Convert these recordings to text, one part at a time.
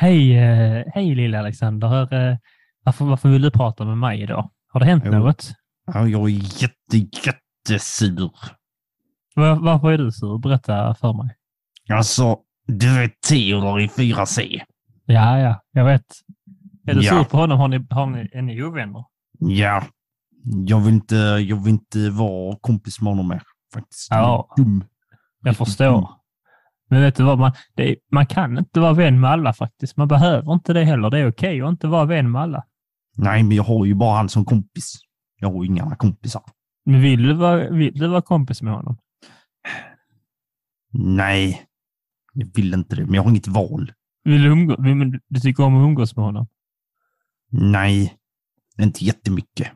Hej, eh, hej lilla Alexander. Eh, Varför, varför vill du prata med mig idag? Har det hänt Jo. något? Ja, jag är jätte, jättesur. Var, varför är du sur? Berätta för mig. Alltså, du vet Theodor i 4C? Ja, ja, jag vet. Är du Ja. sur på honom? Har ni, har ni, är ni ovänner? Ja. Jag vill inte, jag vill inte vara kompis med honom mer. Faktiskt. Ja. Dum. Jag förstår. Men vet du vad? Man, är, man kan inte vara vän med alla faktiskt. Man behöver inte det heller. Det är okej att inte vara vän med alla. Nej, men jag har ju bara han som kompis. Jag har ju inga kompisar. Men vill du vara, vill du vara kompis med honom? Nej, jag vill inte det, men jag har inget val. Vill du, umgå, vill, du tycker om att umgås med honom? Nej, inte jättemycket.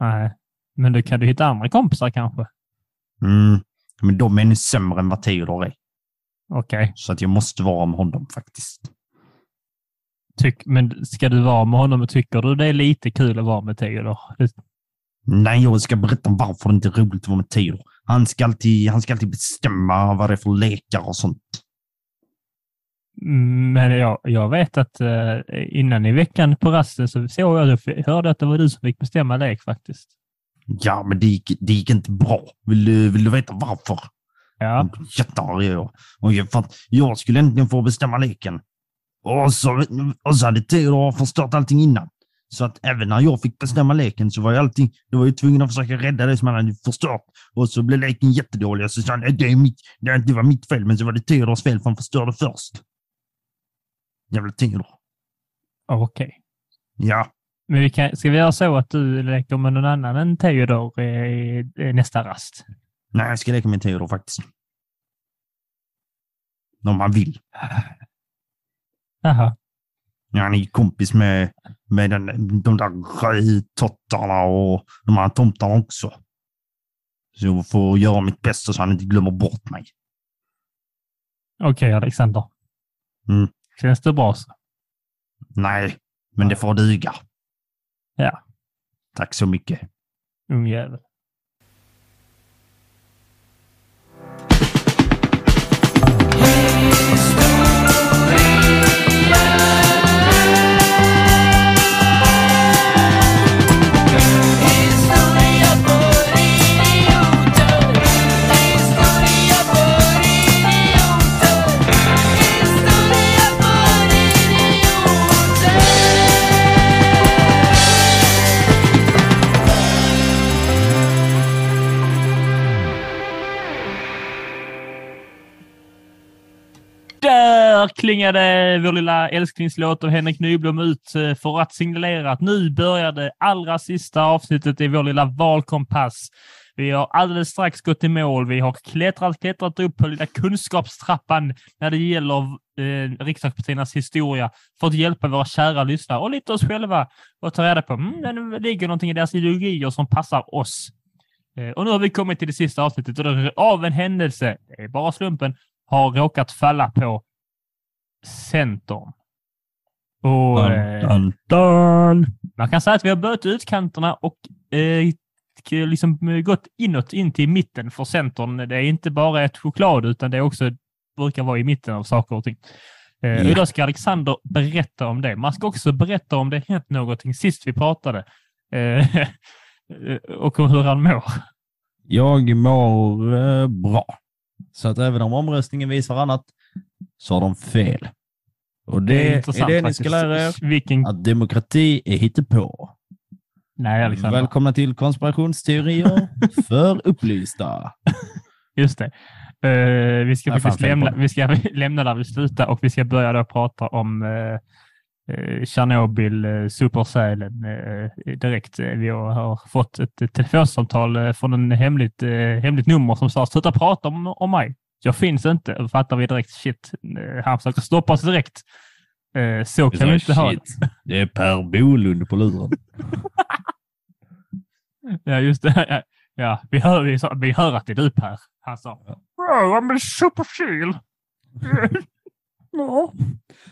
Nej. Men du kan du hitta andra kompisar kanske? Mm. Men de är ännu sämre än vad Theodor är. Okej. Så att jag måste vara med honom faktiskt. Tyck, men ska du vara med honom och tycker du det är lite kul att vara med Theodor? Nej, jag ska berätta varför det inte är roligt att vara med Theodor. Han ska alltid, han ska alltid bestämma vad det är för lekar och sånt. Mm, Men jag, jag vet att eh, innan i veckan på rasten så såg jag, jag hörde att det var du som fick bestämma lek faktiskt. Ja, men det gick, det gick inte bra. Vill du, vill du veta varför? Ja, Jättearg är jag. Och jag, för att jag skulle äntligen få bestämma leken. Och så, och så hade Theodor förstört allting innan. Så att även när jag fick bestämma leken så var jag allting, då var jag tvungen att försöka rädda det som han hade förstört. Och så blev leken jättedålig. Och så sa han, "Nej, det, är mitt, det, var mitt fel, men så var det Theodors fel för han förstörde först. Jävla Theodor. okej. Ja, Men vi kan, ska vi göra så att du leker med någon annan än Theodor i nästa rast? Nej, jag ska leka med Theodor faktiskt. Om han vill. Jaha. Ja, han är ju kompis med, med den, de där rödtottarna och de här tomtarna också. Så jag får göra mitt bästa så han inte glömmer bort mig. Okej, Alexander. Mm. Känns det bra så? Nej, men det får duga. Ja. Tack så mycket. Ungjävel. Där klingade vår lilla älsklingslåt av Henrik Nyblom ut eh, för att signalera att nu börjar det allra sista avsnittet i vår lilla valkompass. Vi har alldeles strax gått i mål. Vi har klättrat, klättrat upp på lilla kunskapstrappan när det gäller eh, riksdagspartiernas historia för att hjälpa våra kära lyssnare och lite oss själva och ta reda på om mm, det ligger någonting i deras ideologier som passar oss. Eh, och nu har vi kommit till det sista avsnittet och det, av en händelse, det är bara slumpen, har råkat falla på Centern. Och, eh, Dun, dun. man kan säga att vi har börjat utkanterna och eh, liksom gått inåt in till mitten för Centern. Det är inte bara ett choklad utan det är också brukar vara i mitten av saker och ting. Eh. Idag ska Alexander berätta om det. Man ska också berätta om det hänt någonting sist vi pratade eh, och hur han mår. Jag mår eh, bra. Så att även om omröstningen visar annat så har de fel. Och det, är, intressant det ni ska lära er. Vilken... Att demokrati är hittepå. Nej, Alexander. Välkomna till konspirationsteorier för upplysta. Just det. Eh, vi, ska Nej, faktiskt lämna, det. vi ska lämna där vi slutar och vi ska börja då prata om uh, Tjernobyl, uh, supersälen eh, direkt. Vi har, fått ett, telefonsamtal från en hemligt, uh, hemligt nummer som sa sluta prata om, om mig. Jag finns inte. Fattar vi direkt shit. eh, han försöker stoppa oss direkt. Eh, så kan vi inte ha det. Det är Per Bolund på luren. Ja, just det. Ja, Ja, vi hör, vi, vi hör att det är du Per. Han sa. "Bro, I'm a superfil. Ja.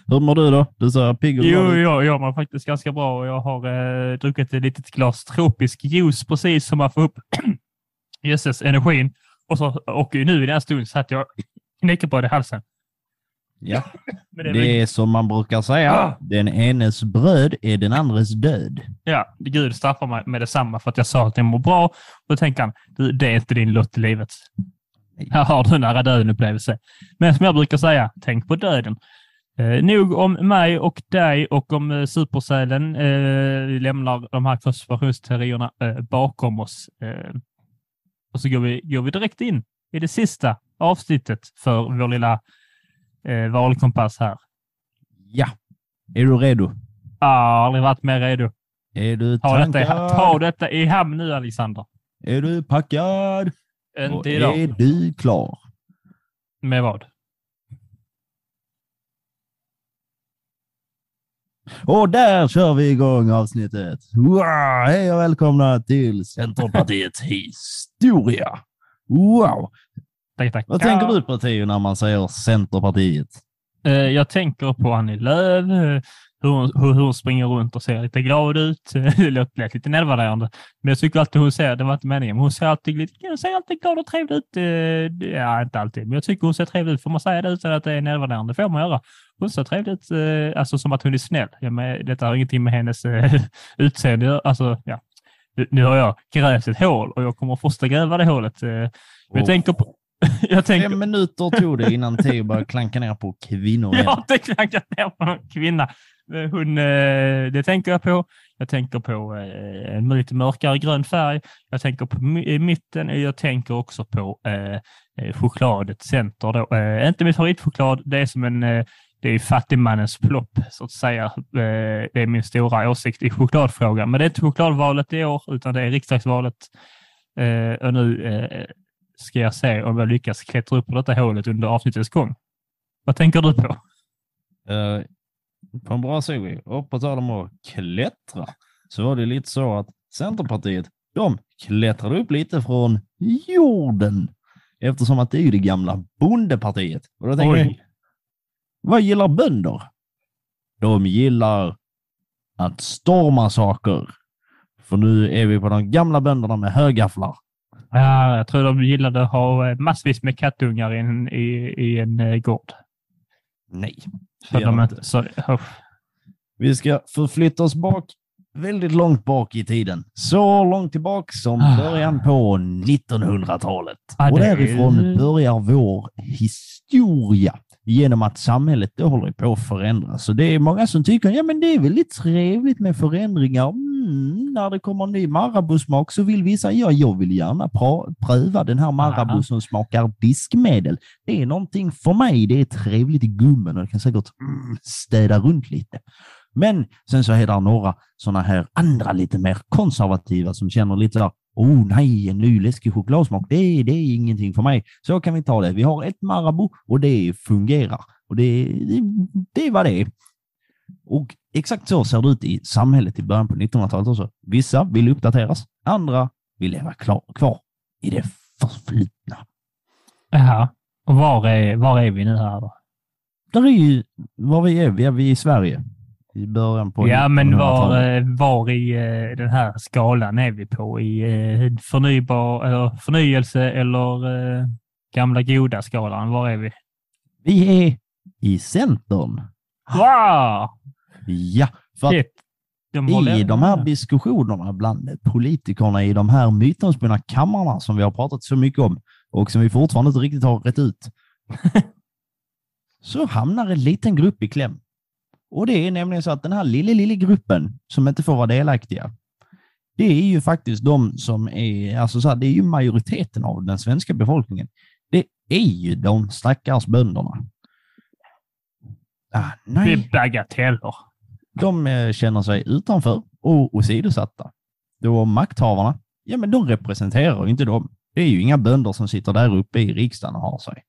Hur mår du då? Du ser pigg och Jo, ut. jag, jag mår faktiskt ganska bra och jag har eh, druckit ett litet glas tropisk juice precis som man får upp jösses energin. Och, så, och nu i den här stunden satt jag knäckebröd i halsen. Ja, det är det väl, är som man brukar säga. Ah. Den enes bröd är den andres död. ja, Gud straffar mig med detsamma för att jag sa att det mår bra. Och då tänker han, du, det är inte din lott i livet. Här har du en nära döden-upplevelse. Men som jag brukar säga, tänk på döden. Eh, nog om mig och dig och om eh, supersälen. Eh, vi lämnar de här konspirationsteorierna eh, bakom oss. Eh, och så går vi, går vi direkt in i det sista avsnittet för vår lilla eh, valkompass här. Ja, är du redo? Jag har aldrig varit mer redo. Är du Ta detta, ta detta i hamn nu, Alexander. Är du packad? Inte idag. är du klar? Med vad? Och där kör vi igång avsnittet. Wow, hej och välkomna till Centerpartiets historia. Wow! Tack, tack. Vad tänker du på Theo när man säger Centerpartiet? Eh, Jag tänker på Annie Lööf, eh, hur hon, hur hon springer runt och ser lite glad ut. Det lät lite nedvärderande, men jag tycker alltid hon ser, det var inte meningen, men hon ser alltid, lite, hon ser alltid glad och trevlig ut. Eh, Ja, inte alltid, men jag tycker hon ser trevlig ut. Får man säga det utan att det är nedvärderande? får man göra. Hon ser trevlig ut, alltså som att hon är snäll. Ja, men detta har ingenting med hennes utseende. Alltså, ja. Nu- har jag grävt ett hål och jag kommer att fortsätta gräva det hålet. Men jag tänker på... Jag tänker, Fem minuter tog det innan Theo började klanka ner på kvinnor Jag igen. har inte klankat ner på någon kvinna. Hon, eh, det tänker jag på. Jag tänker på eh, en lite mörkare grön färg. Jag tänker på mitten. och Jag tänker också på eh, eh, chokladet Center. Då. Eh, inte mitt favoritchoklad. Det är som en eh, det är fattigmannens plopp, så att säga. Det är min stora åsikt i chokladfrågan. Men det är inte chokladvalet i år, utan det är riksdagsvalet. Och nu ska jag se om jag lyckas klättra upp på detta hålet under avsnittets gång. Vad tänker du på? Eh, på en bra segway. Och på tal om att klättra så var det lite så att Centerpartiet, de klättrade upp lite från jorden. Eftersom att det är ju det gamla bondepartiet. Och då tänker Oj. jag, vad gillar bönder? De gillar att storma saker. För nu är vi på de gamla bönderna med högafflar. Ja, jag tror de gillade att ha eh, massvis med kattungar i en, i, i en eh, gård. Nej, det de inte, så, oh, Vi ska förflytta oss bak, väldigt långt bak i tiden. Så långt tillbaka som Ah. början på 1900-talet. Ja, och därifrån börjar vår historia genom att samhället håller på att förändras. Så det är många som tycker ja, men det är väldigt trevligt med förändringar. Mm, när det kommer en ny Marabou-smak så vill vissa, ja, jag vill gärna pröva den här Marabou Aha. som smakar diskmedel. Det är någonting för mig. Det är trevligt i gummen och det kan säkert mm, städa runt lite. Men sen så är det några sådana här andra lite mer konservativa som känner lite där, oh nej, en ny läskig chokladsmak, det, det är ingenting för mig. Så kan vi ta det. Vi har ett Marabou och det fungerar. Och det, det, det är vad det är. Och exakt så ser det ut i samhället i början på 1900-talet också. Vissa vill uppdateras, andra vill leva klar, kvar i det förflutna. Jaha. Och var är, var är vi nu här då? Där är ju, var vi är, vi är vi i Sverige. I början på ja, men var, 1900-talet. var i eh, den här skalan är vi på? I eh, förnybar, eller förnyelse eller eh, gamla goda skalan? Var är vi? Vi är i Centern. Wow! Ja, för att Shit. De i de här diskussionerna bland politikerna i de här mytomspunna kammarna som vi har pratat så mycket om och som vi fortfarande inte riktigt har rätt ut, så hamnar en liten grupp i kläm. Och det är nämligen så att den här lilla, lilla gruppen som inte får vara delaktiga, det är ju faktiskt de som är, alltså så här, det är ju majoriteten av den svenska befolkningen. Det är ju de stackars bönderna. Ah, Det nej. är bagateller. De eh, känner sig utanför och åsidosatta. Då makthavarna, ja men de representerar ju inte dem. Det är ju inga bönder som sitter där uppe i riksdagen och har sig.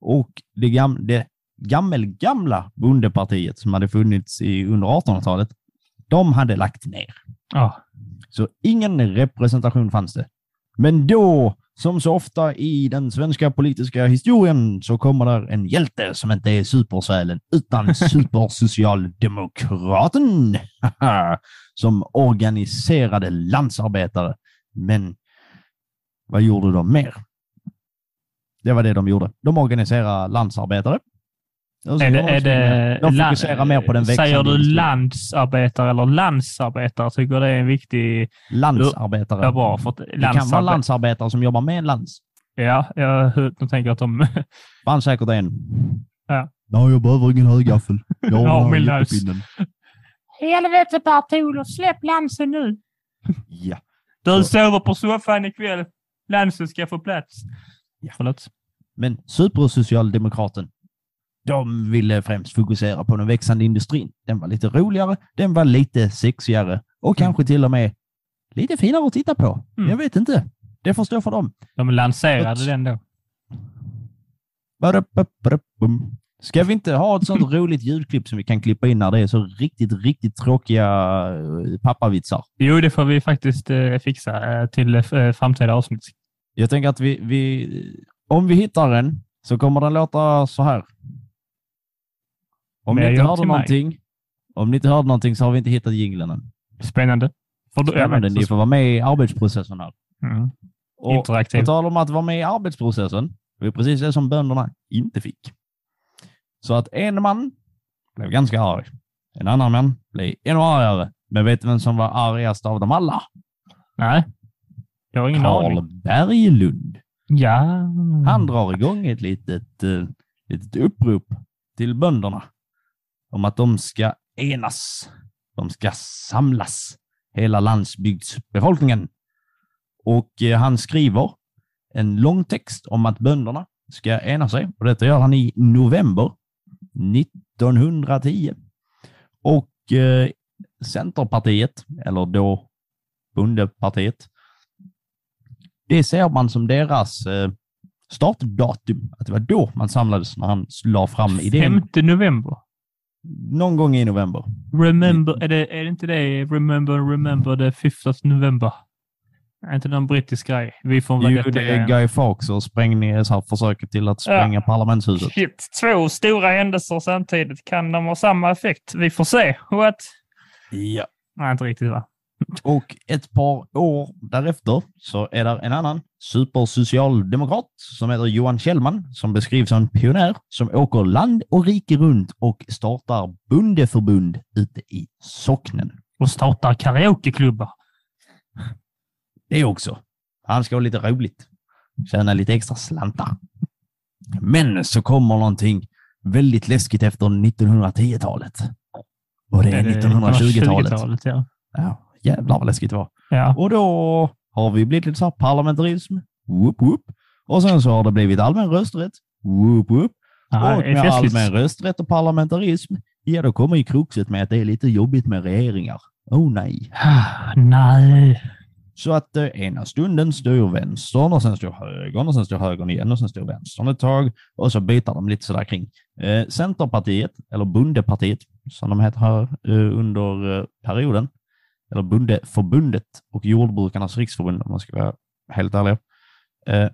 Och det, gam, det gammelgamla bondepartiet som hade funnits i, under 1800-talet, de hade lagt ner. Ja. Så ingen representation fanns det. Men då, som så ofta i den svenska politiska historien, så kommer där en hjälte som inte är supersälen utan supersocialdemokraten som organiserade landsarbetare. Men vad gjorde de mer? Det var det de gjorde. De organiserade landsarbetare. Och så Är det, är det de land- fokuserar mer på den växande Säger du industrin. landsarbetare eller landsarbetare? Tycker det är en viktig... Landsarbetare. Ja, bra. För att det kan vara landsarbe- landsarbetare som jobbar med en lans. Ja, jag de tänker att de... Fanns säkert en. Ja. Nej, jag behöver ingen högaffel. Jag Ja, har lans. jättepinnen. Helvete Per släpp lansen nu! Ja. Du Så- sover på soffan ikväll. Lansen ska få plats. Ja. Förlåt. Men supersocialdemokraten, de ville främst fokusera på den växande industrin. Den var lite roligare, den var lite sexigare och kanske till och med lite finare att titta på. Mm. Jag vet inte. Det får stå för dem. De lanserade Gott. den då. Ska vi inte ha ett sånt roligt ljudklipp som vi kan klippa in när det är så riktigt, riktigt tråkiga eh, pappavitsar? Jo, det får vi faktiskt eh, fixa eh, till eh, framtida avsnitt. Jag tänker att vi, vi, om vi hittar den så kommer den låta så här. Om ni inte hörde någonting, om ni inte hörde någonting så har vi inte hittat jinglen än. Spännande. För då, Spännande, ni får vara med i arbetsprocessen här. mm. Och Interaktiv. på tal om att vara med i arbetsprocessen, det är precis det som bönderna inte fick. Så att en man blev ganska arg. En annan man blev ännu argare. Men vet du vem som var argast av dem alla? Nej, jag har ingen aning. Carl Berglund. Ja. Han drar igång ett litet, eh, litet upprop till bönderna om att de ska enas. De ska samlas, hela landsbygdsbefolkningen. Och eh, han skriver en lång text om att bönderna ska ena sig. Och detta gör han i november 1910. Och eh, Centerpartiet, eller då Bondepartiet, det ser man som deras eh, startdatum. Att det var då man samlades när han la fram idén. 5 november. Någon gång i november. Remember, är det, är det inte det? Remember, remember the 5th of November. Är inte någon brittisk grej? Vi får väl Jo, det är. Guy Fawkes och sprängning, så här, försöket till att spränga parlamentshuset. Shit, två stora händelser samtidigt. Kan de ha samma effekt? Vi får se. What? Ja. Nej, inte riktigt va? Och ett par år därefter så är det en annan supersocialdemokrat som heter Johan Kjellman som beskrivs som en pionjär som åker land och rike runt och startar bondeförbund ute i socknen. Och startar karaokeklubbar. Det också. Han ska ha lite roligt. Tjäna lite extra slantar. Men så kommer någonting väldigt läskigt efter 1910-talet. Och det är 1920-talet. 1920-talet, ja. Ja, jävlar vad läskigt det var. ja. Och då har vi blivit lite så här parlamentarism. Whoop, whoop. Och sen så har det blivit allmän rösträtt. Whoop, whoop. ja och med allmän rösträtt och parlamentarism, ja då kommer ju kruxet med att det är lite jobbigt med regeringar. Oh nej. Ah, Nej. Så att eh, ena stunden står vänstern och sen står högern och sen står högern igen och sen står vänstern ett tag och så byter de lite sådär kring. Eh, Centerpartiet, eller Bondepartiet som de heter här eh, under eh, perioden, eller Bondeförbundet och Jordbrukarnas riksförbund om man ska vara helt ärlig. Eh,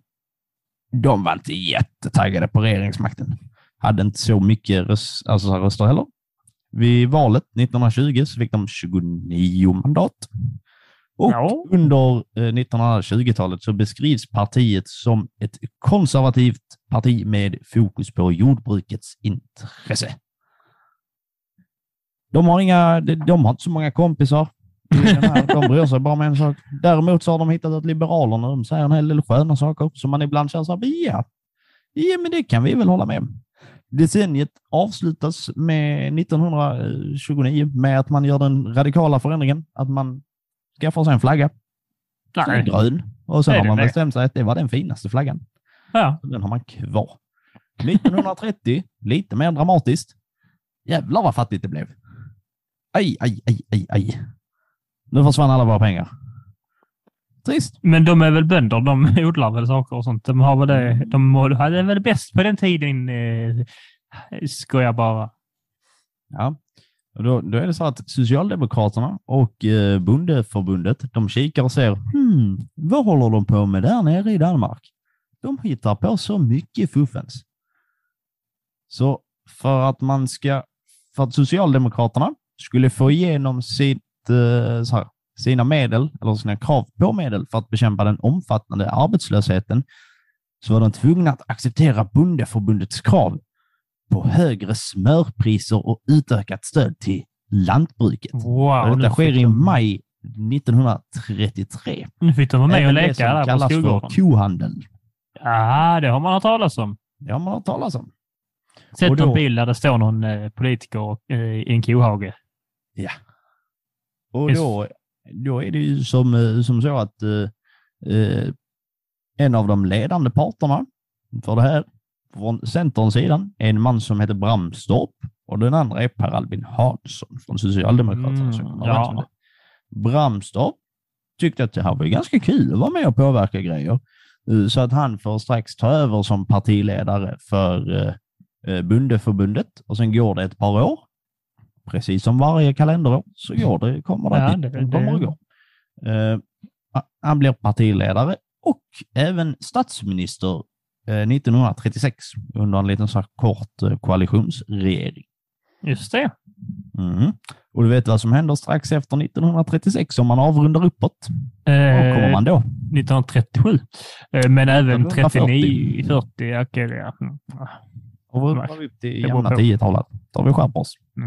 de var inte jättetaggade på regeringsmakten. Hade inte så mycket röst, alltså röster heller. Vid valet 1920 så fick de 29 mandat. Och Ja. under eh, 1920-talet så beskrivs partiet som ett konservativt parti med fokus på jordbrukets intresse. De har, inga, de har inte så många kompisar. Här. De bryr sig bara med en sak. Däremot så har de hittat att Liberalerna de säger en hel del sköna saker som man ibland känner så här, ja, ja, men det kan vi väl hålla med om. Decenniet avslutas med 1929 med att man gör den radikala förändringen att man skaffar sig en flagga som är Nej. grön. Och sen har man bestämt sig att det var den finaste flaggan. Ja. Den har man kvar. 1930, lite mer dramatiskt. Jävlar vad fattigt det blev. Aj, aj, aj, aj, aj. Nu försvann alla våra pengar. Trist. Men de är väl bönder? De odlar väl saker och sånt? De har väl det. De hade väl bäst på den tiden. Eh, skojar bara. Ja. Då, då är det så att Socialdemokraterna och eh, Bondeförbundet, de kikar och ser, hmm, vad håller de på med där nere i Danmark? De hittar på så mycket fuffens. Så för att man ska, för att Socialdemokraterna skulle få igenom så här, sina medel, eller sina krav på medel för att bekämpa den omfattande arbetslösheten, så var de tvungna att acceptera Bondeförbundets krav på högre smörpriser och utökat stöd till lantbruket. Wow, Detta sker i maj 1933. Nu fick de vara med och Även det leka som där kallas för skolgården. kohandel. Ja, det har man hört talas om. Det har man hört talas om. Sett då- någon bild där det står någon eh, politiker eh, i en kohage. Ja. Och då, då är det ju som, eh, som så att eh, eh, en av de ledande parterna för det här, från Centerns sidan, är en man som heter Bramstorp och den andra är Per Albin Hansson från Socialdemokraterna. Mm, ja. Bramstorp tyckte att det här var ganska kul att vara med och påverka grejer. Eh, Så att han får strax ta över som partiledare för Bondeförbundet och sen går det ett par år. Precis som varje kalenderår så går det, kommer det, Ja, det- kommer och det- går. Eh, han blir partiledare och även statsminister eh, 1936 under en liten så här kort eh, koalitionsregering. Just det. Mm. Och du vet vad som händer strax efter 1936 om man avrundar uppåt? Var Eh, kommer man då? 1937. Eh, men även 1940. 39, 40. Okej, det är- mm. Avrundar vi upp till jämna på. 10-talet. Då vi skärpt oss. Ja,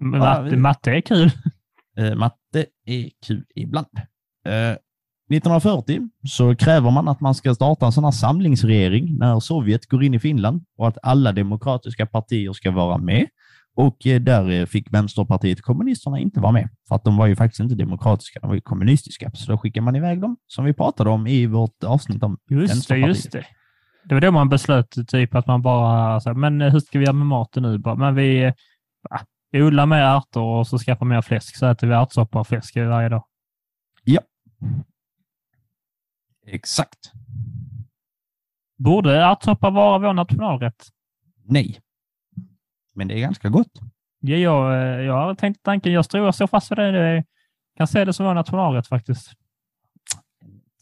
matte, vi- matte är kul. Eh, matte är kul ibland. Eh, 1940 så kräver man att man ska starta en sån här samlingsregering när Sovjet går in i Finland och att alla demokratiska partier ska vara med. Och eh, där eh, fick Vänsterpartiet kommunisterna inte vara med, för att de var ju faktiskt inte demokratiska, de var ju kommunistiska. Så då skickar man iväg dem, som vi pratade om i vårt avsnitt om Just det, just det. Det var då man beslöt typ att man bara, så här, men eh, hur ska vi göra med maten nu? Bara, men vi, odlar mer ärtor och så skaffar mer fläsk, så äter vi ärtsoppa och fläsk varje dag. Exakt. Borde ärtsoppa vara vår nationalrätt? Nej. Men det är ganska gott. Ja, jag, jag har tänkt tanken, jag tror jag står fast vid det. det. kan se det som vår nationalrätt faktiskt.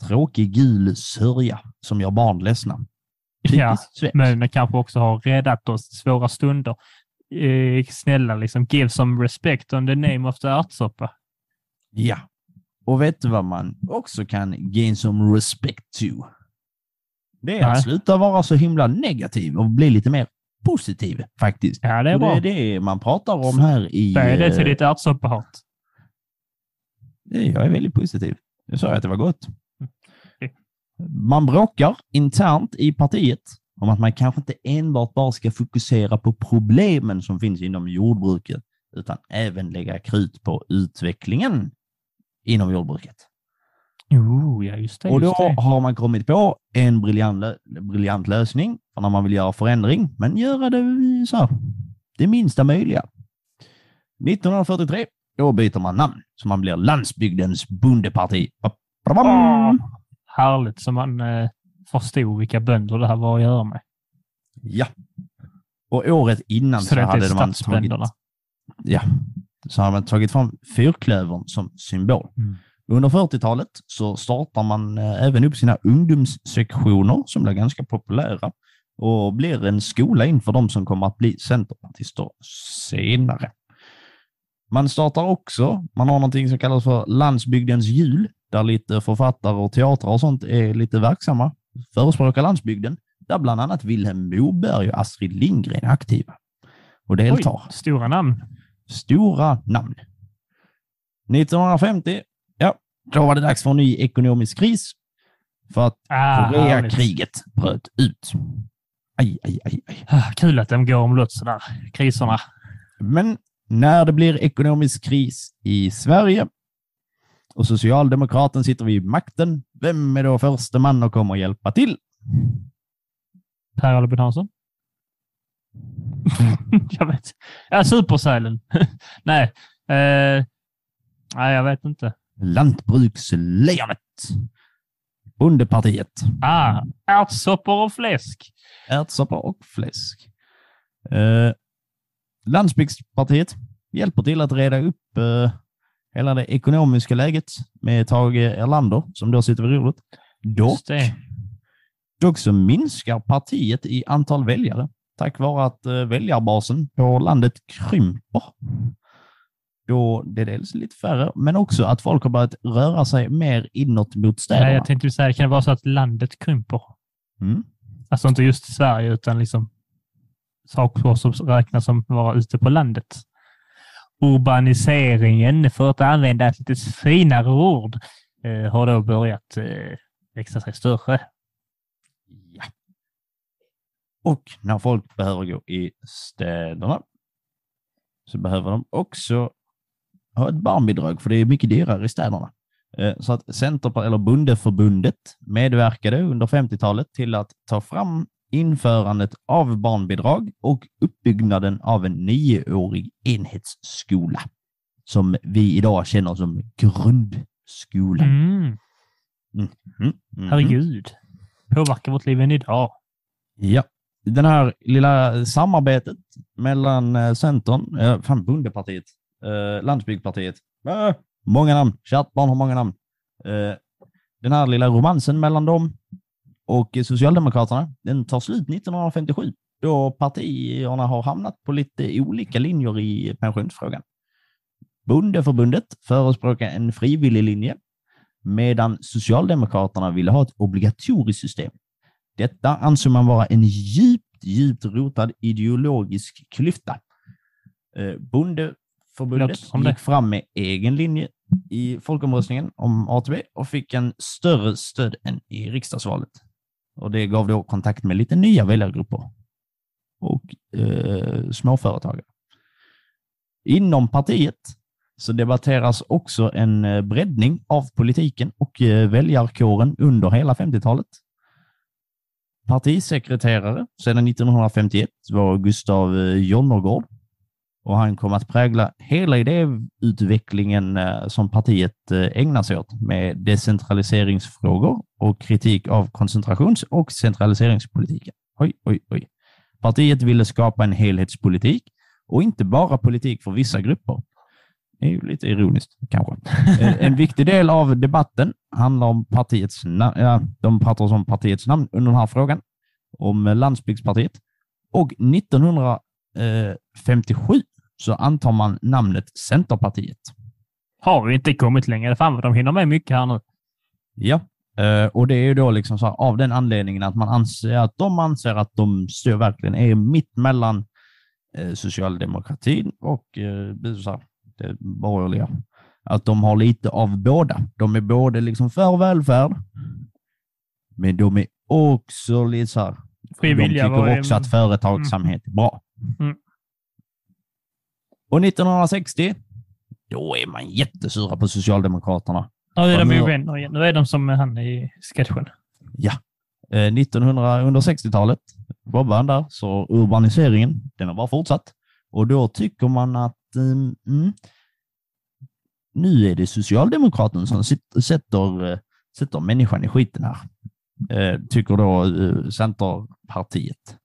Tråkig gul sörja som gör barn ledsna. Ja, Typiskt svenskt. men det kanske också har räddat oss svåra stunder. Eh, snälla, liksom give some respect on the name of the ärtsoppa. Ja. Och vet du vad man också kan gain some respect to? Det är Nej. att sluta vara så himla negativ och bli lite mer positiv faktiskt. Ja, det är Och bra. det är det man pratar om här i... Säg det till eh, ditt ärtsoppahat. Jag är väldigt positiv. Jag sa att det var gott. Okej. Man bråkar internt i partiet om att man kanske inte enbart bara ska fokusera på problemen som finns inom jordbruket, utan även lägga krut på utvecklingen inom jordbruket. Jo, ja just det. Och då Just det. har man kommit på en briljant, lö- briljant lösning för när man vill göra förändring, men göra det så här, det minsta möjliga. 1943, då byter man namn, så man blir Landsbygdens bondeparti. Åh, härligt som man eh, förstod vilka bönder det här var att göra med. Ja. Och året innan så, Så hade man tagit, stadsbönderna. ja, så hade man tagit fram fyrklövern som symbol. Mm. Under 40-talet så startar man eh, även upp sina ungdomssektioner som blir ganska populära och blir en skola inför de som kommer att bli centerpartister senare. Man startar också, man har någonting som kallas för Landsbygdens jul, där lite författare och teatrar och sånt är lite verksamma, förespråkar landsbygden, där bland annat Vilhelm Moberg och Astrid Lindgren är aktiva och deltar Oj, stora namn. stora namn. 1950, ja, då var det dags för en ny ekonomisk kris. För att Ah. Koreakriget bröt ut. Aj, aj, aj, aj. Ah, Kul att de går omlott sådär, kriserna. Men när det blir ekonomisk kris i Sverige och Socialdemokraten sitter vid makten, vem är då första man att komma och hjälpa till? Per Albin Hansson? jag vet Ja, Supersälen. nej. Eh, nej, jag vet inte. Lantbrukslejonet. Bondepartiet. Ah, ärtsoppor och fläsk. ärtsoppa och fläsk. Eh, Landsbygdspartiet hjälper till att reda upp eh, hela det ekonomiska läget med Tage Erlander, som då sitter vid rodret. Dock, dock så minskar partiet i antal väljare tack vare att eh, väljarbasen på landet krymper. Då det är dels lite färre, men också att folk har börjat röra sig mer inåt mot städerna. Nej, jag tänkte säga, kan det vara så att landet krymper? Mm. Alltså inte just Sverige, utan liksom saker som räknas som vara ute på landet. Urbaniseringen, för att använda ett lite finare ord, eh, har då börjat eh, växa sig större. Ja. Och när folk behöver gå i städerna så behöver de också ha ett barnbidrag, för det är mycket dyrare i städerna. Eh, så att Center eller Bondeförbundet medverkade under 50-talet till att ta fram införandet av barnbidrag och uppbyggnaden av en nioårig enhetsskola som vi idag känner som grundskolan. Mm. Mm, mhm. Herregud. Påverkar vårt liv än idag. Ja, den här lilla samarbetet mellan eh, Centern, eh, fan Bondepartiet, eh, Landsbygdspartiet, äh, många namn, kärt barn har många namn. Eh, den här lilla romansen mellan dem och Socialdemokraterna, den tar slut 1957 då partierna har hamnat på lite olika linjer i pensionsfrågan. Bondeförbundet förespråkar en frivillig linje medan Socialdemokraterna ville ha ett obligatoriskt system. Detta ansåg man vara en djupt, djupt rotad ideologisk klyfta. Eh, Bondeförbundet gick fram med egen linje i folkomröstningen om ATB och fick en större stöd än i riksdagsvalet. Och det gav då kontakt med lite nya väljargrupper och eh, småföretagare. Inom partiet så debatteras också en eh, breddning av politiken och eh, väljarkåren under hela 50-talet. Partisekreterare sedan 1951 var Gustav eh, Jonnergård och han kom att prägla hela idéutvecklingen eh, som partiet eh, ägnar sig åt med decentraliseringsfrågor och kritik av koncentrations och centraliseringspolitiken. Oj, oj, oj. Partiet ville skapa en helhetspolitik och inte bara politik för vissa grupper. Det är ju lite ironiskt kanske. Eh, en viktig del av debatten handlar om partiets namn. De pratar om partiets namn under den här frågan, om Landsbygdspartiet. Och 1957 så antar man namnet Centerpartiet. Har vi inte kommit längre? Fan vad de hinner med mycket här nu. Ja, eh, och det är ju då liksom så här, av den anledningen att man anser att de anser att de står verkligen är mitt mellan eh, socialdemokratin och eh, så här, det borgerliga. Att de har lite av båda. De är både liksom för välfärd, men de är också lite så här, de tycker också att företagsamhet är bra. Mm. Och 1960, då är man jättesura på Socialdemokraterna. Nu är Ja, de ju vänner igen. Nu är de som han i sketchen. Ja. Eh, 1900, under 60-talet, Bobban där, så urbaniseringen, den har bara fortsatt. Och då tycker man att mm, mm, nu är det Socialdemokraterna som sätter, eh, sätter människan i skiten här. Eh, tycker då eh, Centerpartiet.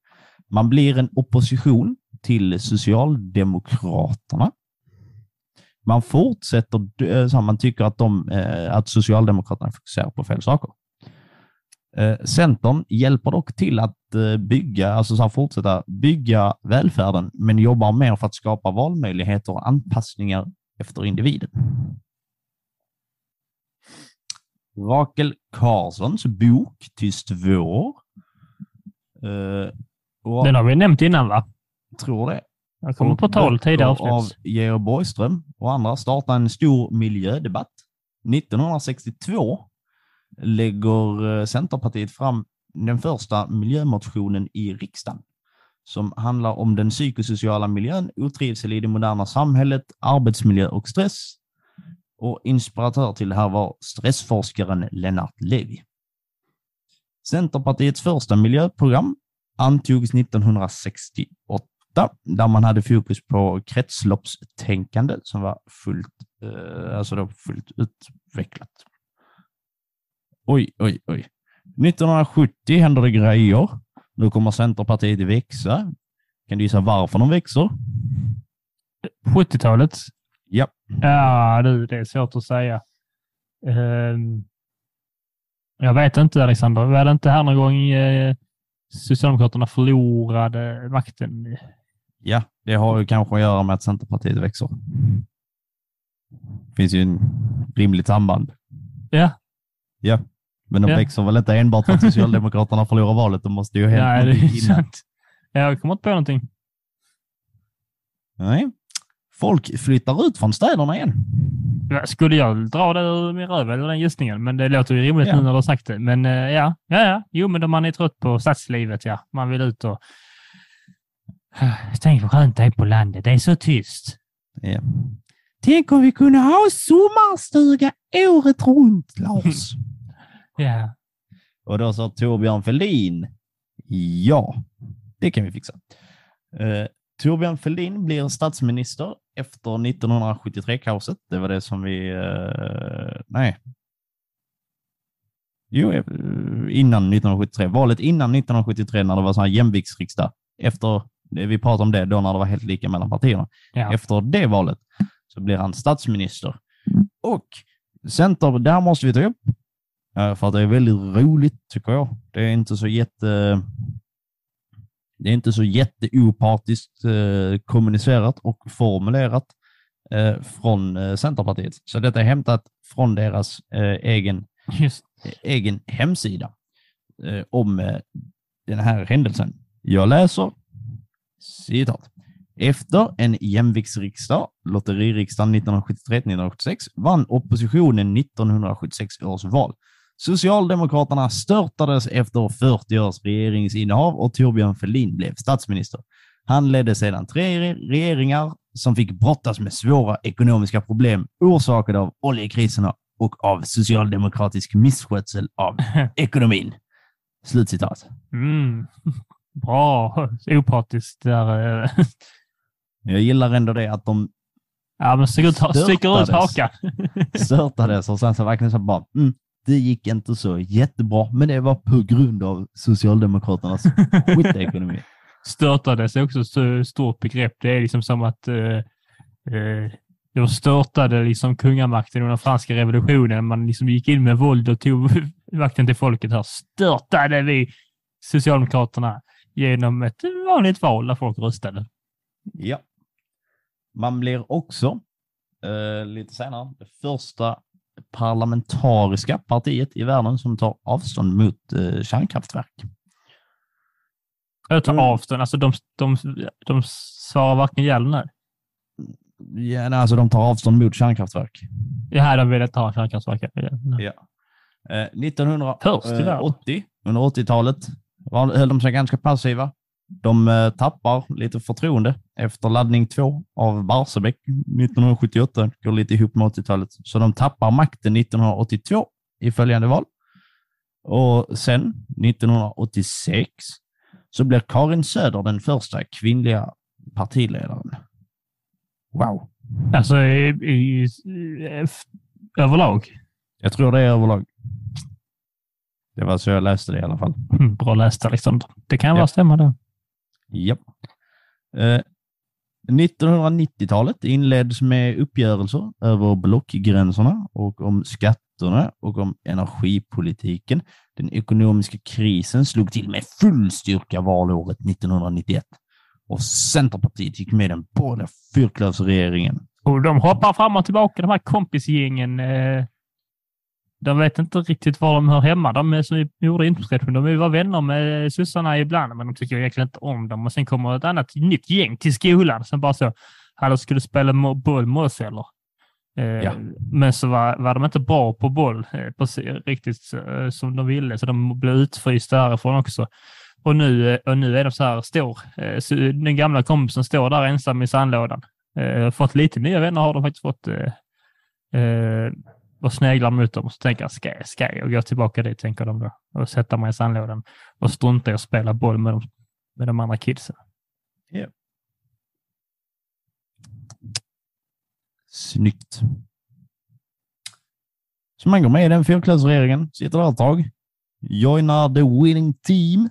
Man blir en opposition till Socialdemokraterna. Man fortsätter, eh, så man tycker att, de, eh, att Socialdemokraterna fokuserar på fel saker. Eh, Centern hjälper dock till att bygga, alltså så fortsätta bygga välfärden, men jobbar mer för att skapa valmöjligheter och anpassningar efter individen. Rakel Karlssons bok Tyst vår. Och Den har vi nämnt innan, va? Tror det. Jag kommer på tal tidigare av. Georg Borgström och andra startar en stor miljödebatt. 1962 lägger eh, Centerpartiet fram den första miljömotionen i riksdagen som handlar om den psykosociala miljön, otrivsel i det moderna samhället, arbetsmiljö och stress. Och inspiratör till det här var stressforskaren Lennart Levi. Centerpartiets första miljöprogram antogs 1968 där man hade fokus på kretsloppstänkande som var fullt, eh, alltså då fullt utvecklat. Oj, oj, oj. 1970 händer det grejer. Nu kommer Centerpartiet växa. Kan du gissa varför de växer? 70-talet? Ja. Ja, du, det är svårt att säga. Ehm, jag vet inte, Alexander. Var det inte här någon gång eh, Socialdemokraterna förlorade makten? Ja, det har ju kanske att göra med att Centerpartiet växer. finns ju en rimligt samband. Ja, Ja, men de Ja. växer väl inte enbart för att Socialdemokraterna förlorar valet. De måste ju hänt nej, det är sant. Jag kommer inte på någonting. Nej. Folk flyttar ut från städerna igen. Skulle jag dra det ur min röv eller den gissningen? Men det låter ju rimligt Ja. nu när du har sagt det. Men eh, ja, ja, ja. Jo, men då man är trött på stadslivet, ja. Man vill ut och... Tänk vad skönt det är på landet. Det är så tyst. Ja. Tänk om vi kunde ha sommarstuga året runt, Lars. Ja. Och då sa Torbjörn Fälldin, ja, det kan vi fixa. Eh, Torbjörn Fälldin blir statsminister efter 1973-kaoset. Det var det som vi... Eh, nej. Jo, eh, innan 1973. Valet innan 1973 när det var sån här jämviktsriksdag. Efter, vi pratade om det då när det var helt lika mellan partierna. ja. Efter det valet så blir han statsminister. Och Center, där måste vi ta upp, eh, för att det är väldigt roligt tycker jag. Det är inte så jätte... Det är inte så jätteopartiskt eh, kommunicerat och formulerat eh, från eh, Centerpartiet. Så detta är hämtat från deras egen egen hemsida om den här händelsen. Jag läser citat. Efter en jämviktsriksdag, lotteririksdagen 1973-1976, vann oppositionen 1976 års val. Socialdemokraterna störtades efter 40 års regeringsinnehav och Torbjörn Fälldin blev statsminister. Han ledde sedan tre re- regeringar som fick brottas med svåra ekonomiska problem orsakade av oljekriserna och av socialdemokratisk misskötsel av ekonomin. Slutcitat. Mm. Bra. Opartiskt där. eh. Jag gillar ändå det att de Ja, men sticker ut, sticker ut hakan. störtades och sen så verkligen så bara, mm, det gick inte så jättebra, men det var på grund av Socialdemokraternas skitekonomi. Störtades är också ett stort begrepp. Det är liksom som att eh, eh, de störtade liksom kungamakten under franska revolutionen. Man liksom gick in med våld och tog makten till folket. Här störtade vi Socialdemokraterna genom ett vanligt val där folk röstade. Ja. Man blir också, eh, lite senare, det första parlamentariska partiet i världen som tar avstånd mot eh, kärnkraftverk. Jag tar Mm. avstånd. Alltså de, de, de svarar varken ja eller nej. Ja, nej, alltså de tar avstånd mot kärnkraftverk. Ja, de vill inte ha kärnkraftverk. Ja. Ja. Eh, 1980, Först i världen. under 80-talet, var- höll de sig ganska passiva. De eh, tappar lite förtroende efter laddning två av Barsebäck 1978, går lite ihop med 80-talet. Så de tappar makten 1982 i följande val. Och sen 1986 så blir Karin Söder den första kvinnliga partiledaren. Wow. Alltså i, i, i, överlag. Jag tror det är överlag. Det var så jag läste det i alla fall. Bra läst Alexander. Det kan Ja. vara stämma då. Japp. Eh, 1990-talet inleds med uppgörelser över blockgränserna och om skatterna och om energipolitiken. Den ekonomiska krisen slog till med full styrka valåret 1991 och Centerpartiet gick med den borgerliga fyrklöverregeringen. Och de hoppar fram och tillbaka, de här kompisgängen. Eh, de vet inte riktigt var de hör hemma. De är som vi gjorde introspektion. De vill vara vänner med sossarna ibland, men de tycker egentligen inte om dem. Och sen kommer ett annat nytt gäng till skolan som bara så, hallå, skulle spela boll med oss eller? Eh, Ja. Men så var, var de inte bra på boll eh, precis, riktigt eh, som de ville, så de blev utfrysta därifrån också. Och nu, och nu är de så här, står, den gamla kompisen står där ensam i sandlådan. Fått lite nya vänner har de faktiskt fått. Och sneglar mot dem och så tänker jag, ska jag, ska jag gå tillbaka dit, tänker de då. Och sätta mig i sandlådan och strunta i att spela boll med de, med de andra kidsen. Snyggt. Så man går med i den fyrklöverregeringen, sitter där ett tag, joinar the winning team.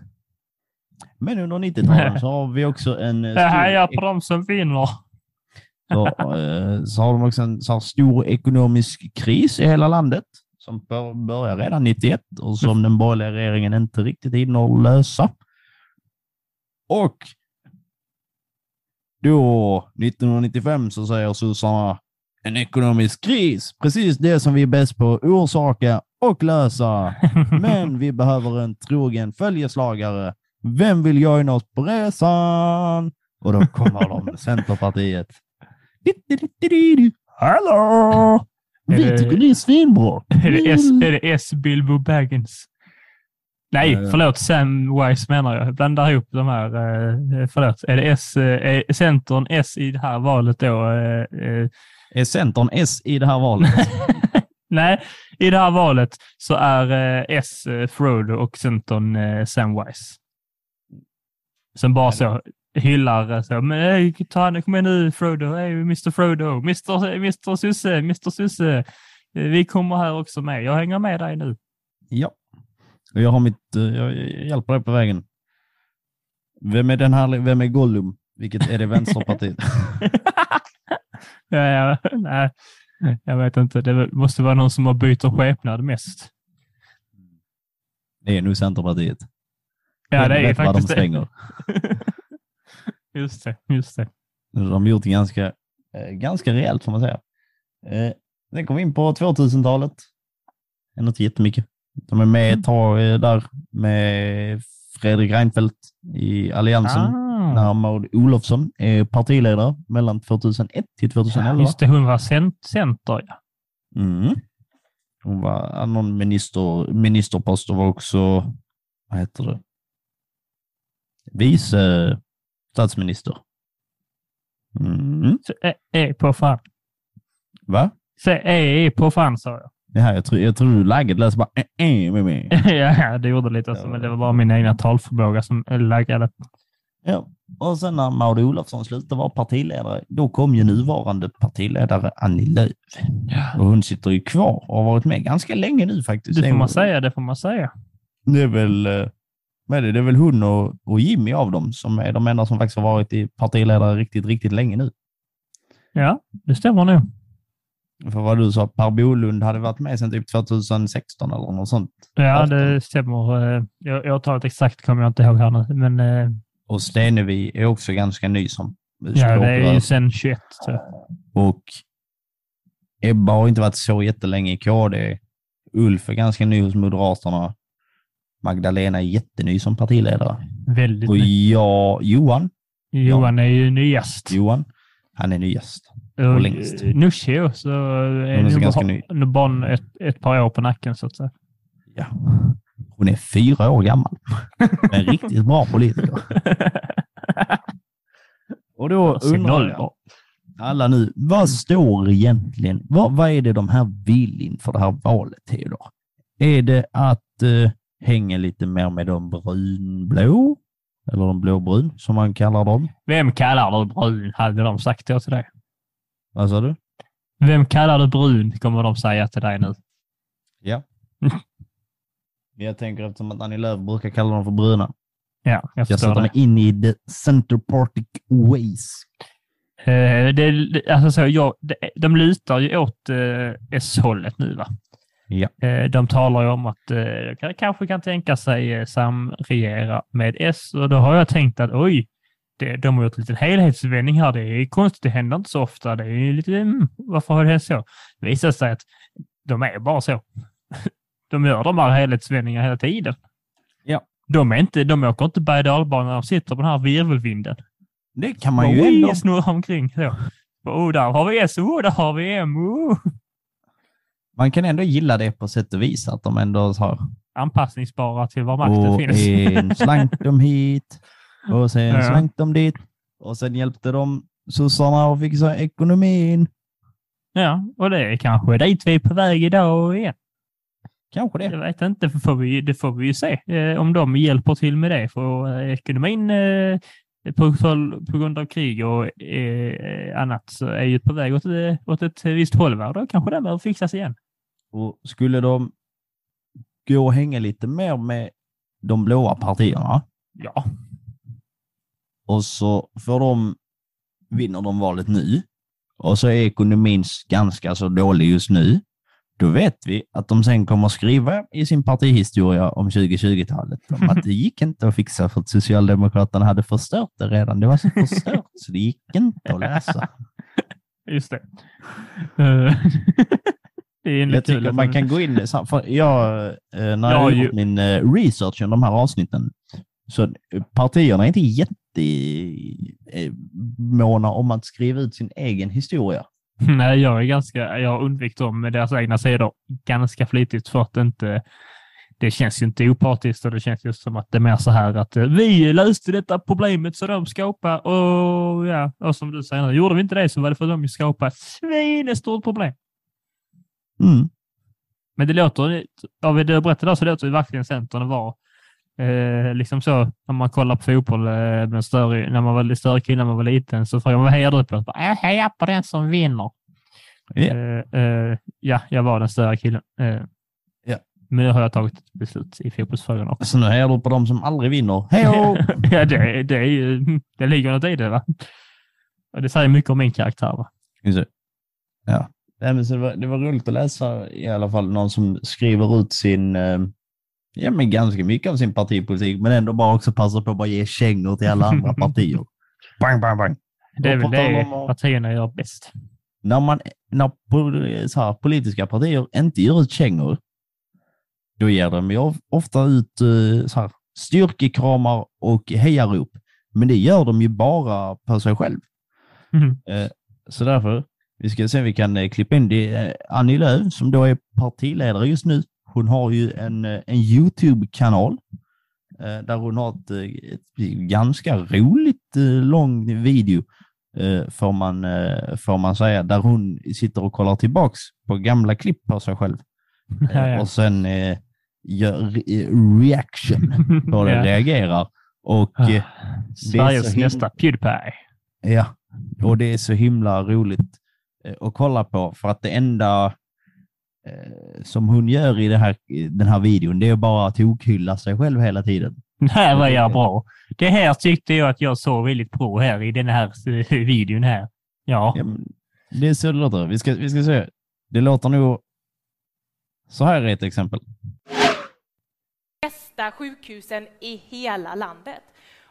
Men under 90-talet så har vi också en eh, Det här är på de som vinner. Så, eh, så har de också en så stor ekonomisk kris i hela landet som bör- börjar redan 91 och som den borgerliga regeringen inte riktigt hinner lösa. Och då, 1995, så säger sossarna en ekonomisk kris, precis det som vi är bäst på att orsaka och lösa. Men vi behöver en trogen följeslagare Vem vill joina oss på resan? Och då kommer de, Centerpartiet. Hallå! Vi det- tycker det är svinbra. Är det S, är det S Bilbo Baggins? Nej, ja. förlåt. Samwise menar jag. Blandar ihop de här. Eh, förlåt. Är det S, eh, är Centern S i det här valet då? Eh, eh, Är Centern S i det här valet? nej, i det här valet så är eh, S eh, Frodo och Centern eh, Samwise. Som bara så hyllar så. Men hey, ta, kom igen nu Frodo. Hey, Mr Frodo. Mr, Mr Susse. Mr Susse. Vi kommer här också med. Jag hänger med dig nu. ja. Och jag har mitt, eh, jag hjälper dig på vägen. Vem är den här, vem är Gollum? Vilket är det Vänsterpartiet? ja, ja, nej, jag vet inte. Det måste vara någon som har bytt skepnad mest. Det är nog Centerpartiet. Ja, De det är ju vet vad de faktiskt det. Just det, just det. De har gjort det ganska, eh, ganska rejält får man säga. Eh, Sen kom vi in på 2000-talet. Ändå inte jättemycket. De är med ett tag eh, där med Fredrik Reinfeldt i Alliansen. Ah, När Maud Olofsson är partiledare mellan 2001 till 2011. just det, hon var cent center. Ja. Mm. Hon var någon minister, ministerpost och var också, vad heter det, vice statsminister. Mm. Så, är, är på fan. Va? Så, är, är på fan, sa jag. Här, jag, tror, jag tror läget läser bara äh, äh, med mig. ja, ja, det gjorde lite så, men det var bara min egna talförmåga som laggade. Ja. Och sen när Maud Olofsson slutade vara partiledare, då kom ju nuvarande partiledare Annie Lööf. Och hon sitter ju kvar och har varit med ganska länge nu faktiskt. Det får man säga, det får man säga. Det är väl, är det? Det är väl hon och, och Jimmy av dem som är de enda som faktiskt har varit i partiledare riktigt, riktigt länge nu. Ja, det stämmer nog. För vad du sa, Per Bolund hade varit med sedan typ 2016 eller något sånt. Ja, 18. det stämmer. Eh, Jag, jag tar ett exakt kommer jag inte ihåg här nu, men eh, Och Stenevi är också ganska ny som ja, det är språkrör. ju sedan 21. tror jag. Och Ebba har inte varit så jättelänge i KD. Ulf är ganska ny hos Moderaterna. Magdalena är jätteny som partiledare. Väldigt Och jag, Johan, Johan är ju nyast. Johan, han är nyast. Och längst. Nooshi så är Hon är ganska ny. nog bara ett, ett par år på nacken så att säga. Ja. Hon är fyra år gammal. En riktigt bra politiker. Och då undrar jag, alla nu, vad står egentligen, vad, vad är det de här vill inför det här valet, Theodor? Är det att eh, hänga lite mer med de brunblå, eller de blåbrun som man kallar dem? Vem kallar du brun? Hade de sagt då till dig. Vad sa du? Vem kallar du brun? Kommer de säga till dig nu. Ja. Jag tänker eftersom att Annie Lööf brukar kalla dem för bruna. Ja, jag Jag förstår sätter det. mig in i the center party ways. Eh, det, det- alltså så, jag, det, de lutar ju åt eh, S-hållet nu. Va? Ja. Eh, de talar ju om att eh, de kan- kanske kan tänka sig eh, samregera med S och då har jag tänkt att oj, det, de har gjort en liten helhetsvändning här. Det är konstigt, det händer inte så ofta. Det är lite, mm, varför har det hänt så? Det visar sig att de är bara så. De gör de här helhetsvändningarna hela tiden. Ja. De, är inte, de åker inte berg och dalbana när de sitter på den här virvelvinden. Det kan man ju ändå. snurrar omkring. Så. Oh, där har vi S, oh, där har vi M. Oh. Man kan ändå gilla det på sätt och vis, att de ändå har Anpassningsbara till var makten och finns. en slank dem hit och sen Ja. slank dem dit och sen hjälpte de sossarna att fixa ekonomin. Ja, och det är kanske dit vi är på väg idag igen. Kanske det. Jag vet inte, för får vi, det får vi ju se eh, om de hjälper till med det. För eh, ekonomin eh, på, på grund av krig och eh, annat så är ju på väg åt, eh, åt ett visst håll. Då kanske det behöver fixas igen. Och skulle de gå och hänga lite mer med de blåa partierna Ja, och så får de, vinner de valet nu och så är ekonomin ganska så dålig just nu, då vet vi att de sen kommer skriva i sin partihistoria om 2020-talet om att det gick inte att fixa för att Socialdemokraterna hade förstört det redan. Det var så förstört så det gick inte att läsa. just det. Det Jag tycker man kan gå in, för jag, eh, när Ja, jag har gjort min eh, research om de här avsnitten, Så eh, partierna är inte jättemåna om att skriva ut sin egen historia. Nej, jag är ganska, jag har undvikit dem med deras egna sidor ganska flitigt för att inte det känns ju inte opartiskt och det känns just som att det är mer så här att vi löste detta problemet så de skapade och ja, och som du säger, gjorde vi inte det så var det för att de skapade ett svinestort problem. Mm. Men det låter, av det du berättade så låter det verkligen Centern var eh, liksom så när man kollar på fotboll, eh, större, när man var större kille när man var liten så frågar man vad hejar du på? Jag hejar på den som vinner. Ja. Eh, eh, ja, jag var den större killen. Ja. Men nu har jag tagit ett beslut i fotbollsfrågan också. Så nu hejar du på de som aldrig vinner. Hej ja, det, det, är ju, det ligger något i det. Va? Och det säger mycket om min karaktär. Va? Ja. Nej, men så det, var, det var roligt att läsa i alla fall någon som skriver ut sin, eh, ja men ganska mycket av sin partipolitik, men ändå bara också passar på att bara ge kängor till alla andra partier. Bang, bang, bang. Det är väl det om att- partierna gör bäst. När, man, när så här, politiska partier inte gör ut kängor, då ger de ju of- ofta ut eh, så här, styrkekramar och hejarop. Men det gör de ju bara på sig själv. Mm. Eh, Så därför, vi ska se om vi kan eh, klippa in det. är Annie Lööf, som då är partiledare just nu, hon har ju en, eh, en YouTube-kanal eh, där hon har ett, eh, ett ganska roligt eh, lång video, eh, får man, eh, får man säga, där hon sitter och kollar tillbaks på gamla klipp på sig själv Ja, eh, ja. och sen eh, gör re- reaction på det, Ja. reagerar. Och eh, Sveriges nästa Pewdiepie. Ja, och det är så himla roligt eh, att kolla på för att det enda eh, som hon gör i det här, den här videon, det är bara att tokhylla sig själv hela tiden. Det här var jag bra. Det här tyckte jag att jag såg väldigt bra här i den här eh, videon här. Ja. Det är så det låter. Vi ska, vi ska se. Det låter nog... Så här är ett exempel. bästa sjukhusen i hela landet.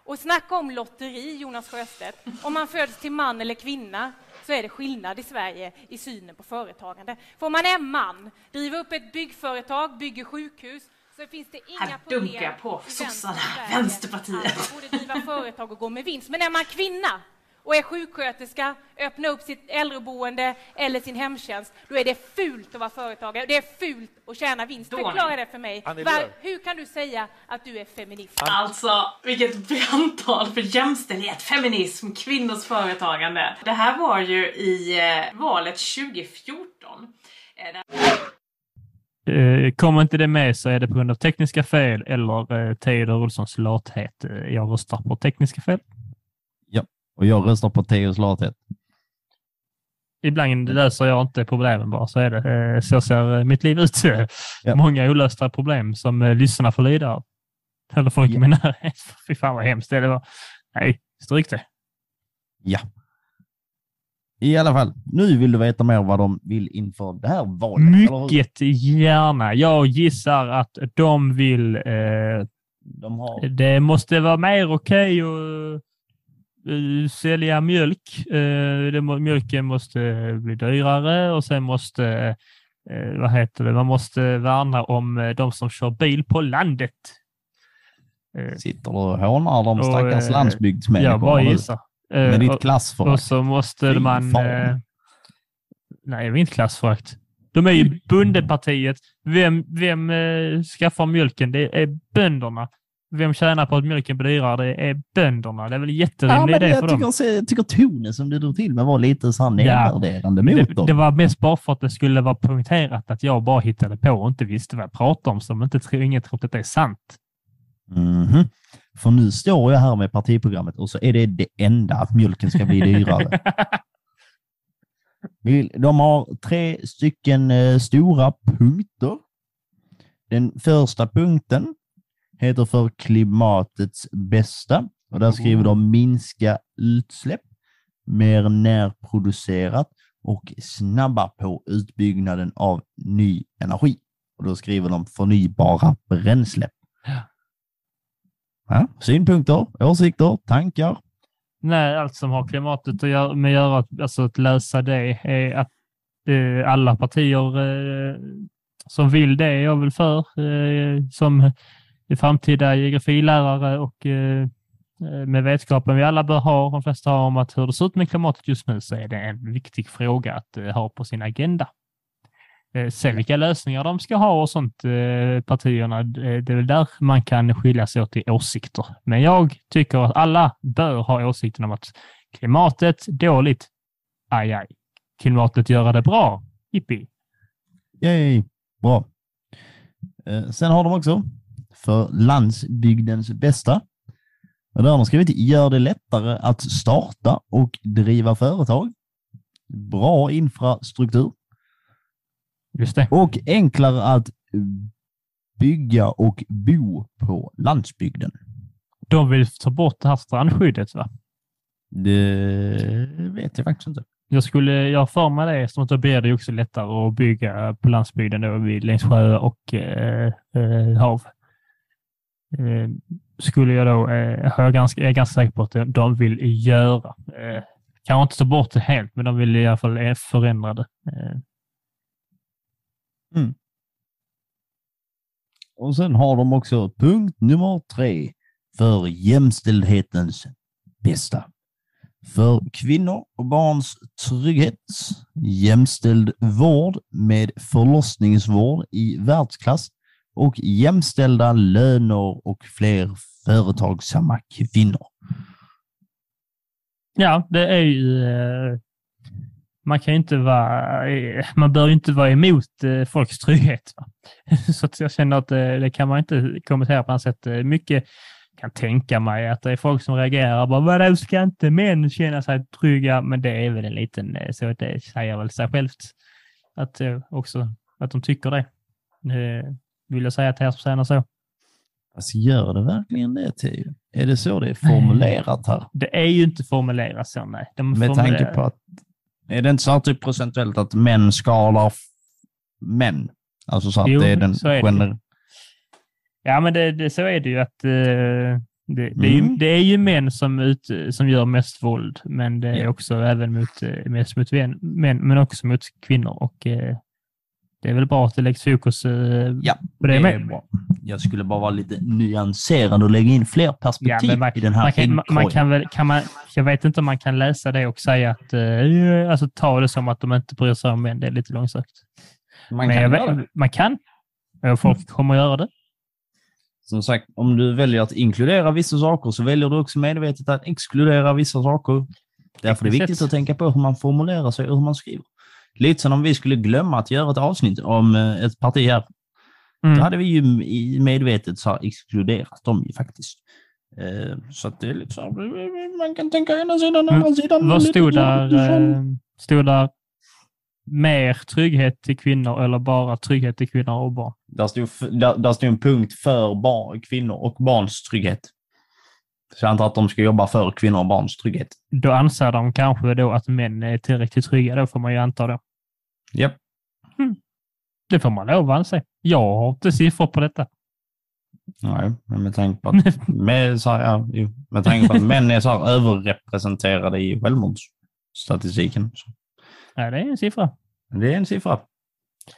Och snacka om lotteri, Jonas Sjöstedt. Om man föds till man eller kvinna så är det skillnad i Sverige i synen på företagande. Får man en man, driva upp ett byggföretag, bygger sjukhus, så finns det inga Här problem dunkar jag på sossarna, Vänsterpartiet. att både driva företag och gå med vinst. Men är man kvinna och är sjuksköterska, öppna upp sitt äldreboende eller sin hemtjänst, då är det fult att vara företagare. Det är fult att tjäna vinst. Förklara det för mig. Var, hur kan du säga att du är feminist? Alltså, vilket brandtal för jämställdhet, feminism, kvinnors företagande. Det här var ju i eh, valet 2014. Eh, där- Eh, Kommer inte det med så är det på grund av tekniska fel eller eh, Theodor Olssons lathet. Jag röstar på tekniska fel. Och jag röstar på Theos lathet. Ibland löser jag inte problemen bara, så är det. Eh, Så ser eh, mitt liv ut. Ja. Många olösta problem som eh, lyssnarna får lida av. Eller folk i Ja. min närhet. Fy fan vad hemskt det var. Nej, stryk det. Ja. I alla fall, nu vill du veta mer vad de vill inför det här valet. Mycket gärna. Jag gissar att de vill... Eh, De har... det måste vara mer okej att eh, sälja mjölk. Eh, mjölken måste bli dyrare och sen måste, eh, vad heter det, man måste värna om eh, de som kör bil på landet. Eh, Sitter du och hånar de stackars eh, landsbygdsmänniskorna bara. Eh, Med ditt klassförakt. Och så måste Fy man... fan. Eh, nej, det är inte klassförakt. De är ju bondepartiet. Vem, vem eh, skaffar mjölken? Det är bönderna. Vem tjänar på att mjölken blir dyrare? Det är bönderna. Det är väl en Ja, men idé jag för dem. tycker, jag tycker tonen som du drog till med var lite så här nedvärderande mot Det, dem. det var mest bara för att det skulle vara poängterat att jag bara hittade på och inte visste vad jag pratade om, som inte ingen tror att det är sant. Mhm. För nu står jag här med partiprogrammet och så är det det enda att mjölken ska bli dyrare. De har tre stycken eh, stora punkter. Den första punkten heter för klimatets bästa och där skriver de minska utsläpp, mer närproducerat och snabba på utbyggnaden av ny energi. Och då skriver de förnybara bränsle. Ja, synpunkter, åsikter, tankar. Nej, allt som har klimatet att göra med att göra, alltså att lösa det, är att eh, alla partier eh, som vill det är jag väl för. Eh, som framtida geografilärare och eh, med vetskapen vi alla bör ha, de flesta har om att hur det ser ut med klimatet just nu, så är det en viktig fråga att eh, ha på sin agenda. Eh, Sen vilka lösningar de ska ha och sånt, eh, partierna, det är väl där man kan skilja sig åt i åsikter. Men jag tycker att alla bör ha åsikten om att klimatet dåligt, aj aj. Klimatet göra det bra, jippi. Yay! Bra. Eh, Sen har de också för landsbygdens bästa. Och där har de skrivit gör det lättare att starta och driva företag. Bra infrastruktur Just det. och enklare att bygga och bo på landsbygden. De vill ta bort det här strandskyddet, va? Det vet jag faktiskt inte. Jag skulle, jag för mig det, som då blir det också lättare att bygga på landsbygden då, vid, längs sjöar och eh, eh, hav. Eh, skulle jag då, eh, har jag ganska, jag är ganska säker på att de- vill göra. Eh, kanske inte ta bort det helt, men de vill i alla fall eh, förändra det. Eh, mm. Och sen har de också punkt nummer tre för jämställdhetens bästa. För kvinnor och barns trygghet, jämställd vård med förlossningsvård i världsklass och jämställda löner och fler företagsamma kvinnor. Ja, det är ju... Eh, man kan ju inte vara... Eh, man bör ju inte vara emot eh, folks trygghet. Va? Så jag känner att det kan man inte kommentera på något sätt. Mycket kan tänka mig att det är folk som reagerar bara vadå ska inte män känna sig trygga? Men det är väl en liten, så det säger väl sig självt att också att de tycker det. Vill jag säga till er som säger så. Alltså gör det verkligen det, Theo? Är det så det är formulerat här? Det är ju inte formulerat så, nej. De Med tanke på att, är det inte så här typ procentuellt att män skadar f- män? Alltså så att Jo, det är den så är det. gener- Ja, men det, det, så är det ju att eh, det, det, är ju, Mm. det är ju män som, ut, som gör mest våld, men det är Ja. också även mot, eh, mest mot män, men också mot kvinnor. Och eh, det är väl bra att det läggs fokus eh, Ja, på det, det med. bra. Jag skulle bara vara lite nyanserad och lägga in fler perspektiv men man- i den här Man kan, man, kan väl, kan man, jag vet inte om man kan läsa det och säga att, eh, alltså ta det som att de inte bryr sig om män. Det är lite långsökt. Man men kan jag göra det. man kan. Och folk kommer göra det. Som sagt, om du väljer att inkludera vissa saker så väljer du också medvetet att exkludera vissa saker. Därför är det viktigt att tänka på hur man formulerar sig och hur man skriver. Lite som om vi skulle glömma att göra ett avsnitt om eh, ett parti här. Mm. Då hade vi ju medvetet så exkluderat dem ju faktiskt. Eh, Så att det är lite så här, man kan tänka ena sidan, Men andra sidan. Vad stod där? eh, Stod där mer trygghet till kvinnor eller bara trygghet till kvinnor och barn? Där stod, där, där stod en punkt för bar, kvinnor och barns trygghet. Så jag antar att de ska jobba för kvinnor och barns trygghet. Då anser de kanske då att män är tillräckligt trygga. Då får man ju anta det. Japp. Det får man lov att anse. Jag har inte siffror på detta. Nej, men med tanke på att, med, så här, ja, med tanke på att män är så här överrepresenterade i självmordsstatistiken. Så Nej, det är en siffra. det är en siffra.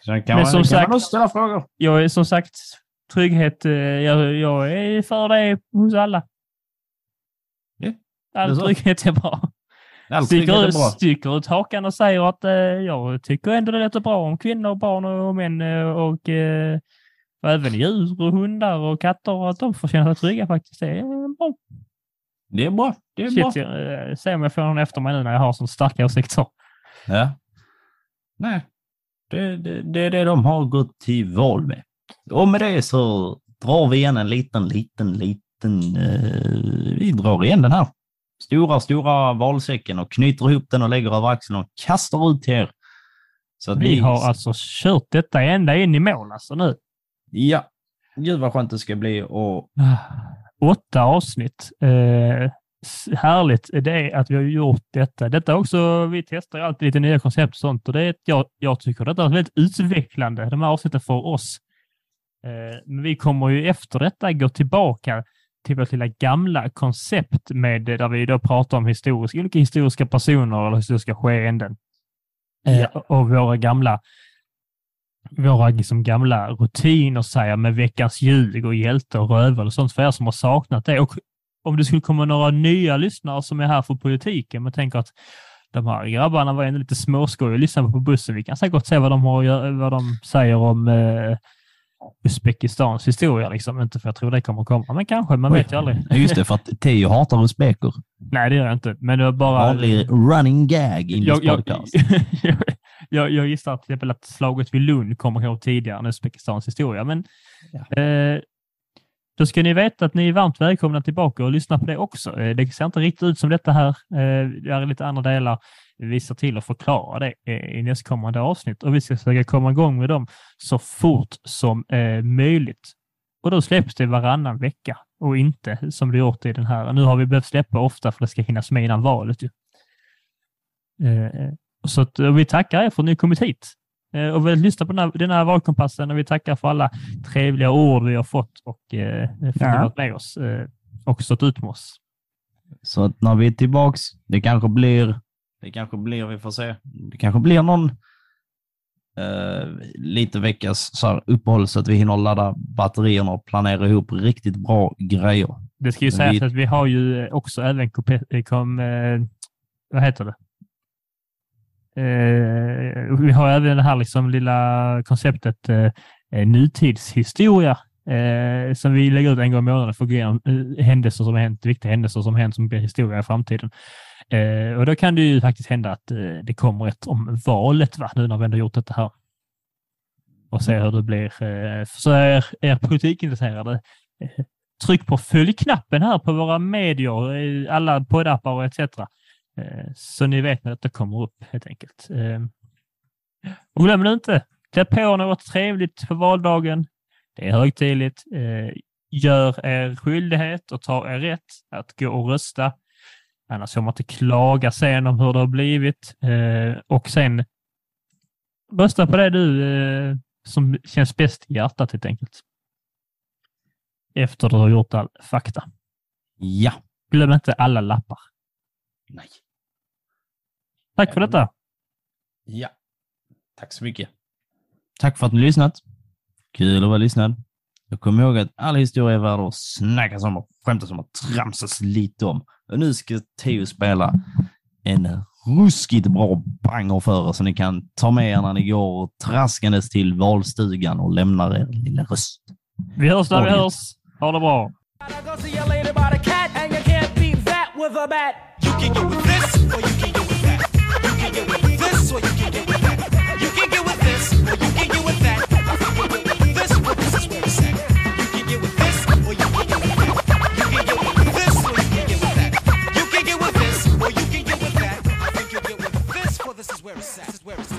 Sen kan Men man, som kan sagt- man också ställa frågor. Jag är som sagt trygghet. eh, Jag, jag är för det hos alla. All trygghet är bra. All Sticker, bra. sticker ut hakan och säger att eh, jag tycker ändå det låter bra om kvinnor, barn och män eh, och, eh, och även djur och hundar och katter att de får känna sig trygga faktiskt. Det är bra. Det är bra. Det är bra. Shit, jag, eh, se om jag får någon efter mig nu när jag har så starka åsikter. Ja. Nej, det, det, det är det de har gått till val med. Och med det så drar vi igen en liten, liten, liten... Eh, vi drar igen den här stora, stora valsäcken och knyter ihop den och lägger över axeln och kastar ut till er. Så att Vi har alltså kört detta ända in i mål alltså nu. Ja. Gud vad skönt det ska bli och Åtta avsnitt. Eh, härligt det är att vi har gjort detta. Detta också, vi testar alltid lite nya koncept och sånt och det är, jag, jag tycker detta är väldigt utvecklande, de här avsnitten för oss. Eh, men vi kommer ju efter detta gå tillbaka till vårt lilla gamla koncept med där vi då pratar om historiska, olika historiska personer eller historiska skeenden. Eh, Ja. och våra gamla våra liksom gamla rutiner säger med veckans ljug och hjälte och rövel och sånt för er som har saknat det. Och om det skulle komma några nya lyssnare som är här för politiken, men tänker att de här grabbarna var ändå lite småskoj och lyssnade på bussen. Vi kan säkert se vad de, har, vad de säger om eh, Uzbekistans historia, liksom. inte för jag tror det kommer komma, men kanske, man Oj. vet ju aldrig. Ja, Just det, för att Teo hatar usbeker. Nej, det gör jag inte, men det var bara... Vanlig running gag in jag, podcast. jag, jag, jag gissar till exempel att slaget vid Lund kommer ihåg tidigare än Uzbekistans historia, men eh, då ska ni veta att ni är varmt välkomna tillbaka och lyssna på det också. Eh, det ser inte riktigt ut som detta här. Eh, det är lite andra delar. Vi ser till att förklara det eh, i nästkommande avsnitt och vi ska försöka komma igång med dem så fort som eh, möjligt. Och då släpps det varannan vecka och inte som det gjort i den här. Nu har vi behövt släppa ofta för det ska hinnas med innan valet. Ju. Eh, så att, vi tackar er för att ni kommit hit eh, och vill lyssna på den här, den här valkompassen och vi tackar för alla trevliga ord vi har fått och eh, för att Ja. varit med oss eh, och stått ut med oss. Så att när vi är tillbaks, det kanske blir, det kanske blir, vi får se, det kanske blir någon eh, lite veckas så här, uppehåll så att vi hinner ladda batterierna och planera ihop riktigt bra grejer. Det ska ju sägas vi- att vi har ju också även eh, kom, eh, vad heter det? Eh, vi har även det här liksom lilla konceptet eh, eh, nutidshistoria eh, som vi lägger ut en gång i månaden för att gå igenom eh, händelser som har hänt, viktiga händelser som har hänt som blir historia i framtiden. Eh, och då kan det ju faktiskt hända att eh, det kommer ett om valet va? nu när vi ändå gjort detta här. Och se hur det blir. Eh, så är er politikintresserade eh, tryck på följ-knappen här på våra medier, eh, alla poddappar och etc. Eh, Så ni vet när detta kommer upp helt enkelt. Eh, Och glöm nu inte, klä på något trevligt på valdagen. Det är högtidligt. Eh, Gör er skyldighet och ta er rätt att gå och rösta. Annars får man inte klaga sen om hur det har blivit. Eh, Och sen rösta på det du eh, som känns bäst i hjärtat helt enkelt efter du har gjort all fakta. Ja. Glöm inte alla lappar. Nej. Tack för detta. Ja. Tack så mycket. Tack för att ni lyssnat. Kul att vara lyssnad. Jag kommer ihåg att alla historier är värda att snackas om och skämtas om och tramsas lite om. Och nu ska Theo spela en ruskigt bra banger för er så ni kan ta med er när ni går traskandes till valstugan och lämnar er lilla röst. Vi hörs när vi hörs. Ha det bra. You can get with this, or you can get with that. You can get with this, or you can get where it's at. This is where it's at.